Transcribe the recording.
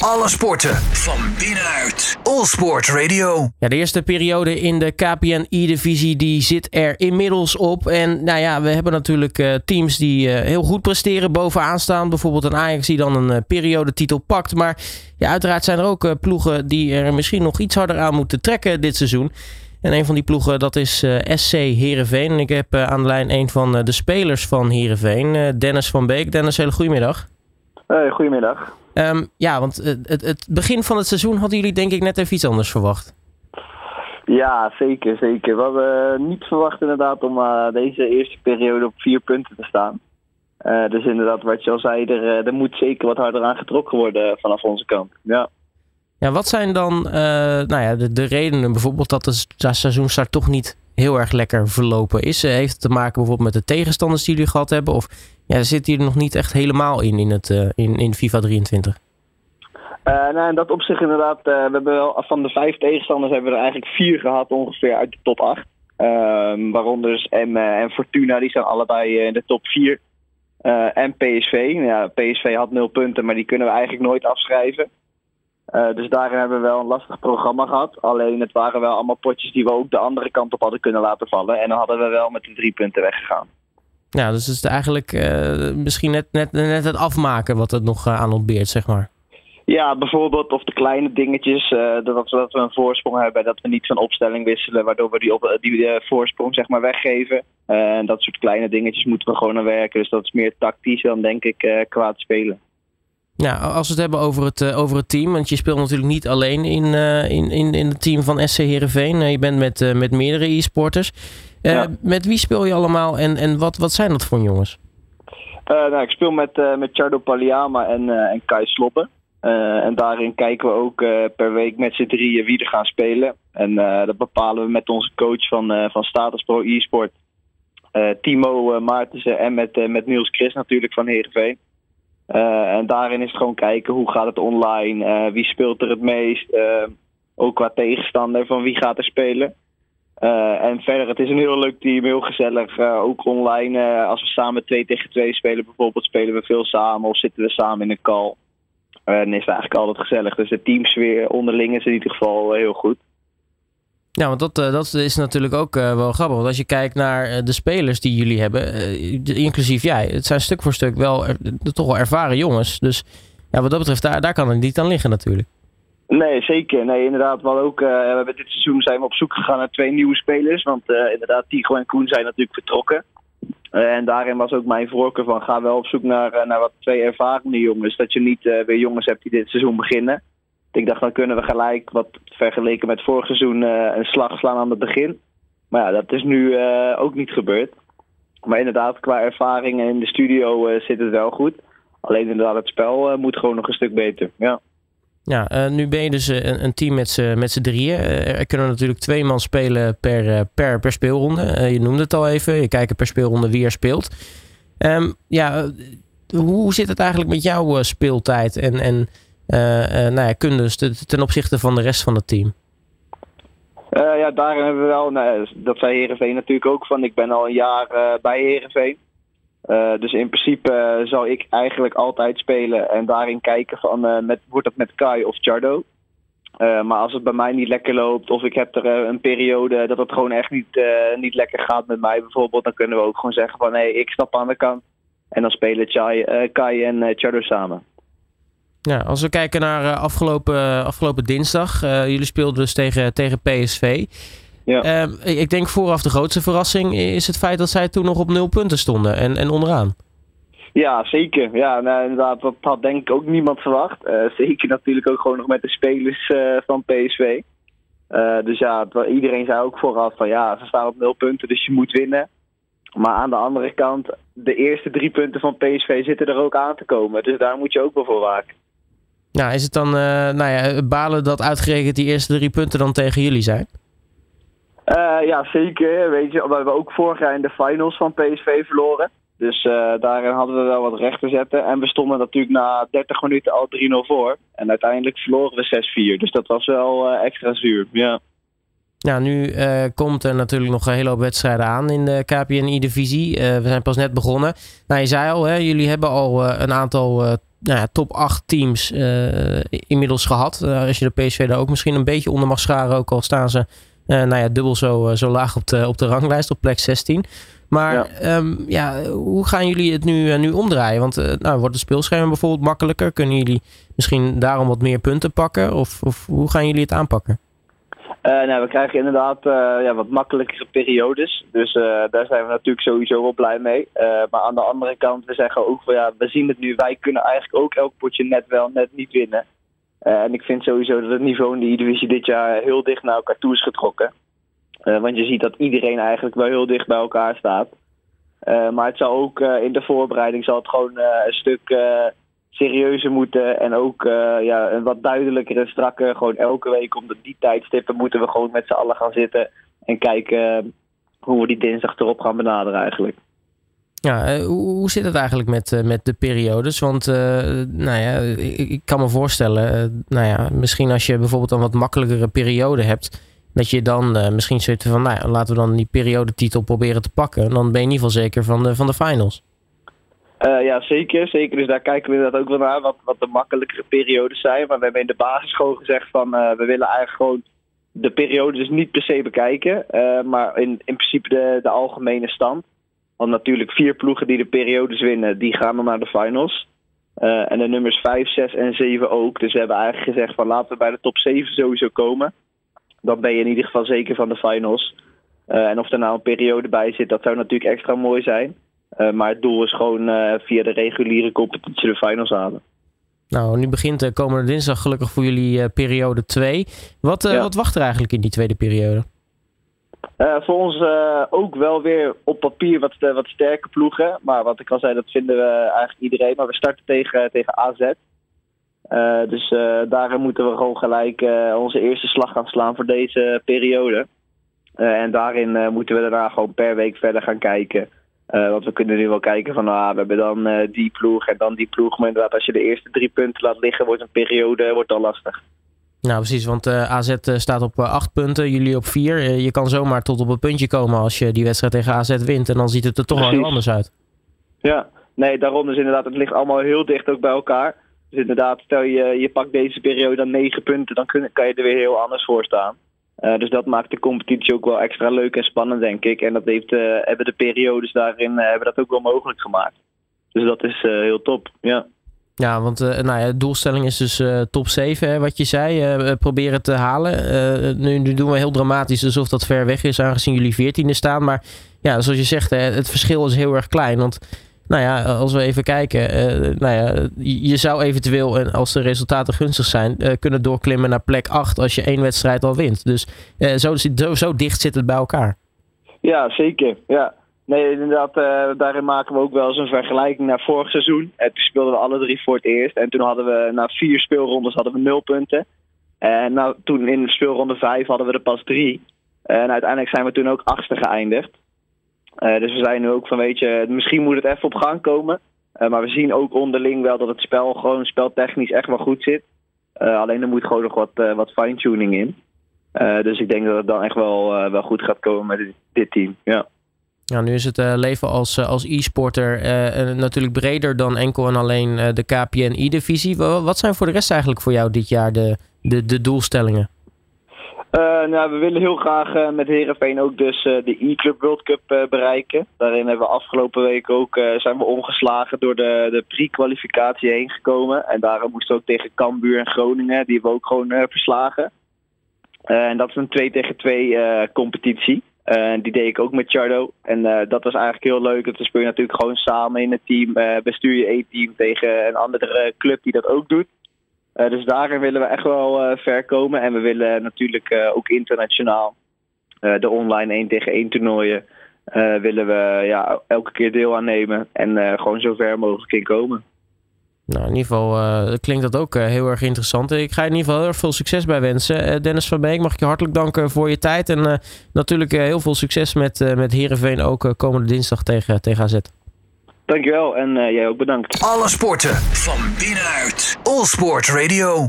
Alle sporten van binnenuit. All Sport Radio. Ja, de eerste periode in de KPN E-divisie die zit er inmiddels op. En nou ja, we hebben natuurlijk uh, teams die uh, heel goed presteren, bovenaan staan. Bijvoorbeeld een Ajax die dan een uh, periodetitel pakt. Maar ja, uiteraard zijn er ook ploegen die er misschien nog iets harder aan moeten trekken dit seizoen. En een van die ploegen dat is SC Heerenveen. En ik heb aan de lijn een van de spelers van Heerenveen, Dennis van Beek. Dennis, hele goedemiddag. Hey, goedemiddag. Um, ja, want het, het, begin van het seizoen hadden jullie denk ik net even iets anders verwacht. Ja, zeker, zeker. We hadden niet verwacht inderdaad om uh, deze eerste periode op vier punten te staan. Uh, dus inderdaad, wat je al zei, er, eh, er moet zeker wat harder aan getrokken worden vanaf onze kant. Ja. Ja, wat zijn dan nou ja, de, de redenen bijvoorbeeld dat de seizoenstart toch niet heel erg lekker verlopen is? Heeft het te maken bijvoorbeeld met de tegenstanders die jullie gehad hebben? Of ja, zit hier nog niet echt helemaal in, in, het, uh, in, in FIFA 23? Uh, nou, in dat opzicht inderdaad, we hebben wel, van de vijf tegenstanders hebben we er eigenlijk vier gehad ongeveer uit de top 8. Uh, waaronder dus M en Fortuna, die zijn allebei in de top 4. en PSV. Ja, PSV had nul punten, maar die kunnen we eigenlijk nooit afschrijven. Dus daarin hebben we wel een lastig programma gehad. Alleen het waren wel allemaal potjes die we ook de andere kant op hadden kunnen laten vallen. En dan hadden we wel met de drie punten weggegaan. Ja, dus het is eigenlijk uh, misschien net, net, net het afmaken wat het nog uh, aan ontbeert, zeg maar. Ja, bijvoorbeeld of de kleine dingetjes, uh, dat, dat we een voorsprong hebben, dat we niet van opstelling wisselen, waardoor we die, op, die voorsprong zeg maar weggeven. En dat soort kleine dingetjes moeten we gewoon aan werken. Dus dat is meer tactisch dan denk ik kwaad spelen. Ja, als we het hebben over het, over het team, want je speelt natuurlijk niet alleen in, in, in, in het team van SC Heerenveen. je bent met, met meerdere e-sporters. Met wie speel je allemaal en, en wat, wat zijn dat voor jongens? Nou, ik speel met, met Chardo Paliama en, en Kai Sloppen. en daarin kijken we ook per week met z'n drieën wie er gaan spelen. En dat bepalen we met onze coach van, van Status Pro e-sport. Timo Maartensen en met, met Niels Chris natuurlijk van Heerenveen. En daarin is het gewoon kijken hoe gaat het online, wie speelt er het meest. ook qua tegenstander van wie gaat er spelen. Uh, en verder, het is een heel leuk team, heel gezellig. Uh, ook online, uh, als we samen 2 tegen 2 spelen bijvoorbeeld, spelen we veel samen of zitten we samen in een call. en is het eigenlijk altijd gezellig. Dus de teamsfeer onderling is in ieder geval heel goed. Ja, want dat, dat is natuurlijk ook wel grappig. Want als je kijkt naar de spelers die jullie hebben, inclusief jij, het zijn stuk voor stuk wel toch wel ervaren jongens. Dus ja, wat dat betreft, daar, daar kan het niet aan liggen natuurlijk. Nee, zeker. Nee, inderdaad. Wel ook, we hebben dit seizoen zijn we op zoek gegaan naar twee nieuwe spelers. Want inderdaad, Tigo en Koen zijn natuurlijk vertrokken. En daarin was ook mijn voorkeur van ga wel op zoek naar, naar wat twee ervarende jongens. Dat je niet weer jongens hebt die dit seizoen beginnen. Ik dacht, dan kunnen we gelijk, wat vergeleken met vorig seizoen, een slag slaan aan het begin. Maar ja, dat is nu ook niet gebeurd. Maar inderdaad, qua ervaring in de studio zit het wel goed. Alleen inderdaad, het spel moet gewoon nog een stuk beter. Ja. Ja, nu ben je dus een, team met z'n drieën. Er kunnen natuurlijk twee man spelen per, per, per speelronde. je noemde het al even. Je kijkt per speelronde wie er speelt. Um, ja, hoe zit het eigenlijk met jouw speeltijd en, en nou ja, kundes ten opzichte van de rest van het team? ja, daarin hebben we wel, nou, dat zei Herenveen natuurlijk ook van. Ik ben al een jaar bij Herenveen. Dus in principe zal ik eigenlijk altijd spelen en daarin kijken van met, wordt dat met Kai of Chardo. maar als het bij mij niet lekker loopt of ik heb er een periode dat het gewoon echt niet, niet lekker gaat met mij bijvoorbeeld, dan kunnen we ook gewoon zeggen van hé, ik stap aan de kant. En dan spelen Chai, Kai en Chardo samen. Ja, als we kijken naar afgelopen, afgelopen dinsdag, jullie speelden dus tegen, tegen PSV. Ja. Ehm, ik denk vooraf de grootste verrassing is het feit dat zij toen nog op nul punten stonden en, en onderaan. Ja, zeker. Ja, nou, inderdaad, dat had denk ik ook niemand verwacht. Uh, zeker natuurlijk ook gewoon nog met de spelers van PSV. Eh, dus ja, iedereen zei ook vooraf van ja, ze staan op nul punten, dus je moet winnen. Maar aan de andere kant, de eerste drie punten van PSV zitten er ook aan te komen. Dus daar moet je ook wel voor waken. Nou, is het dan nou ja, balen dat uitgerekend die eerste drie punten dan tegen jullie zijn? Uh, ja, zeker. Weet je, we hebben ook vorig jaar in de finals van PSV verloren. Dus uh, daarin hadden we wel wat recht te zetten. En we stonden natuurlijk na 30 minuten al 3-0 voor. En uiteindelijk verloren we 6-4. Dus dat was wel extra zuur. Ja. Ja, nu uh, komt er natuurlijk nog een hele hoop wedstrijden aan in de KPNI-divisie. Uh, we zijn pas net begonnen. Nou, je zei al, hè, jullie hebben al uh, een aantal nou ja, top 8 teams inmiddels gehad. als je de PSV daar ook misschien een beetje onder mag scharen, ook al staan ze nou ja, dubbel zo, zo laag op de, op de ranglijst, op plek 16. Maar ja. Um, ja, hoe gaan jullie het nu, nu omdraaien? Want nou, wordt het speelscherm bijvoorbeeld makkelijker? Kunnen jullie misschien daarom wat meer punten pakken? Of, of hoe gaan jullie het aanpakken? Uh, nou, we krijgen inderdaad uh, ja, wat makkelijkere periodes. Dus uh, daar zijn we natuurlijk sowieso wel blij mee. maar aan de andere kant, we zeggen ook van ja, we zien het nu. Wij kunnen eigenlijk ook elk potje net wel, net niet winnen. en ik vind sowieso dat het niveau in de divisie dit jaar heel dicht naar elkaar toe is getrokken. want je ziet dat iedereen eigenlijk wel heel dicht bij elkaar staat. maar het zal ook in de voorbereiding zal het gewoon een stuk serieuzer moeten. En ook uh, ja, een wat duidelijker en strakker. Gewoon elke week om die tijdstippen moeten we gewoon met z'n allen gaan zitten. En kijken eh, hoe we die dinsdag erop gaan benaderen eigenlijk. Ja, uh, hoe, zit het eigenlijk met, met de periodes? Want nou ja, ik, ik, kan me voorstellen, nou ja, misschien als je bijvoorbeeld een wat makkelijkere periode hebt, dat je dan misschien zit van, nou ja, laten we dan die periodetitel proberen te pakken. Dan ben je in ieder geval zeker van de, van de finals. Uh, ja, zeker, zeker. Dus daar kijken we inderdaad ook wel naar, wat, wat de makkelijkere periodes zijn. Maar we hebben in de basisschool gezegd van, uh, we willen eigenlijk gewoon de periode dus niet per se bekijken. Uh, maar in, in principe de, de algemene stand. Want natuurlijk vier ploegen die de periodes winnen, die gaan dan naar de finals. en de nummers 5, 6 en 7 ook. Dus we hebben eigenlijk gezegd van laten we bij de top 7 sowieso komen. Dan ben je in ieder geval zeker van de finals. en of er nou een periode bij zit, dat zou natuurlijk extra mooi zijn. Uh, maar het doel is gewoon uh, via de reguliere competitie de finals halen. Nou, nu begint uh, komende dinsdag gelukkig voor jullie periode 2. Wat, ja. wat wacht er eigenlijk in die tweede periode? voor ons ook wel weer op papier wat, wat sterke ploegen. Maar wat ik al zei, dat vinden we eigenlijk iedereen. Maar we starten tegen, tegen AZ. dus daarin moeten we gewoon gelijk onze eerste slag gaan slaan voor deze periode. en daarin moeten we daarna gewoon per week verder gaan kijken. Uh, want we kunnen nu wel kijken van, ah, we hebben dan uh, die ploeg en dan die ploeg. Maar inderdaad, als je de eerste drie punten laat liggen, wordt een periode wordt al lastig. Nou, precies, want uh, AZ staat op acht punten, jullie op vier. je kan zomaar tot op een puntje komen als je die wedstrijd tegen AZ wint. En dan ziet het er toch wel heel anders uit. Ja, nee, daarom is inderdaad, het ligt allemaal heel dicht ook bij elkaar. Dus inderdaad, stel je, je pakt deze periode dan negen punten, dan kun, kan je er weer heel anders voor staan. Uh, dus dat maakt de competitie ook wel extra leuk en spannend, denk ik. En dat heeft, uh, hebben de periodes daarin uh, hebben dat ook wel mogelijk gemaakt. Dus dat is heel top, ja. Ja, want nou ja, de doelstelling is dus top 7, hè, wat je zei. proberen te halen. Nu, nu, doen we heel dramatisch alsof dat ver weg is, aangezien jullie 14e staan. Maar ja, zoals je zegt, hè, het verschil is heel erg klein. Want nou ja, als we even kijken. Uh, nou ja, je zou eventueel, als de resultaten gunstig zijn, uh, kunnen doorklimmen naar plek 8 als je één wedstrijd al wint. Dus zo, zo, zo, dicht zit het bij elkaar. Ja, zeker. Ja. Nee, inderdaad, daarin maken we ook wel eens een vergelijking naar vorig seizoen. toen speelden we alle drie voor het eerst. En toen hadden we na vier speelrondes hadden we nul punten. En nou, toen in speelronde 5 hadden we er pas drie. En uiteindelijk zijn we toen ook achtste geëindigd. Uh, dus we zijn nu ook van, weet je, misschien moet het even op gang komen. Uh, maar we zien ook onderling wel dat het spel gewoon speltechnisch echt wel goed zit. Uh, alleen er moet gewoon nog wat, wat fine-tuning in. dus ik denk dat het dan echt wel, wel goed gaat komen met dit, dit team. Ja. Ja, nu is het leven als, als e-sporter natuurlijk breder dan enkel en alleen de KPN-E-divisie. Wat zijn voor de rest eigenlijk voor jou dit jaar de, de, de doelstellingen? Uh, nou, we willen heel graag uh, met Herenveen ook dus uh, de E-Club World Cup bereiken. Daarin hebben we afgelopen week ook zijn we omgeslagen door de, de pre-kwalificatie heen gekomen. En daarom moesten we ook tegen Cambuur en Groningen, die hebben we ook gewoon verslagen. en dat is een 2 tegen 2 competitie. die deed ik ook met Chardo. En dat was eigenlijk heel leuk. Dat speel je natuurlijk gewoon samen in het team. bestuur je één team tegen een andere club die dat ook doet. Uh, dus daarin willen we echt wel uh, ver komen. En we willen natuurlijk uh, ook internationaal de online 1 tegen 1 toernooien. willen we ja, elke keer deel aan nemen. En gewoon zo ver mogelijk in komen. Nou, in ieder geval klinkt dat ook heel erg interessant. Ik ga je in ieder geval heel erg veel succes bij wensen. Dennis van Beek, mag ik je hartelijk danken voor je tijd. En natuurlijk heel veel succes met, met Heerenveen ook komende dinsdag tegen, tegen AZ. Dankjewel en uh, jij ook bedankt. Alle sporten van binnenuit. All Sport Radio.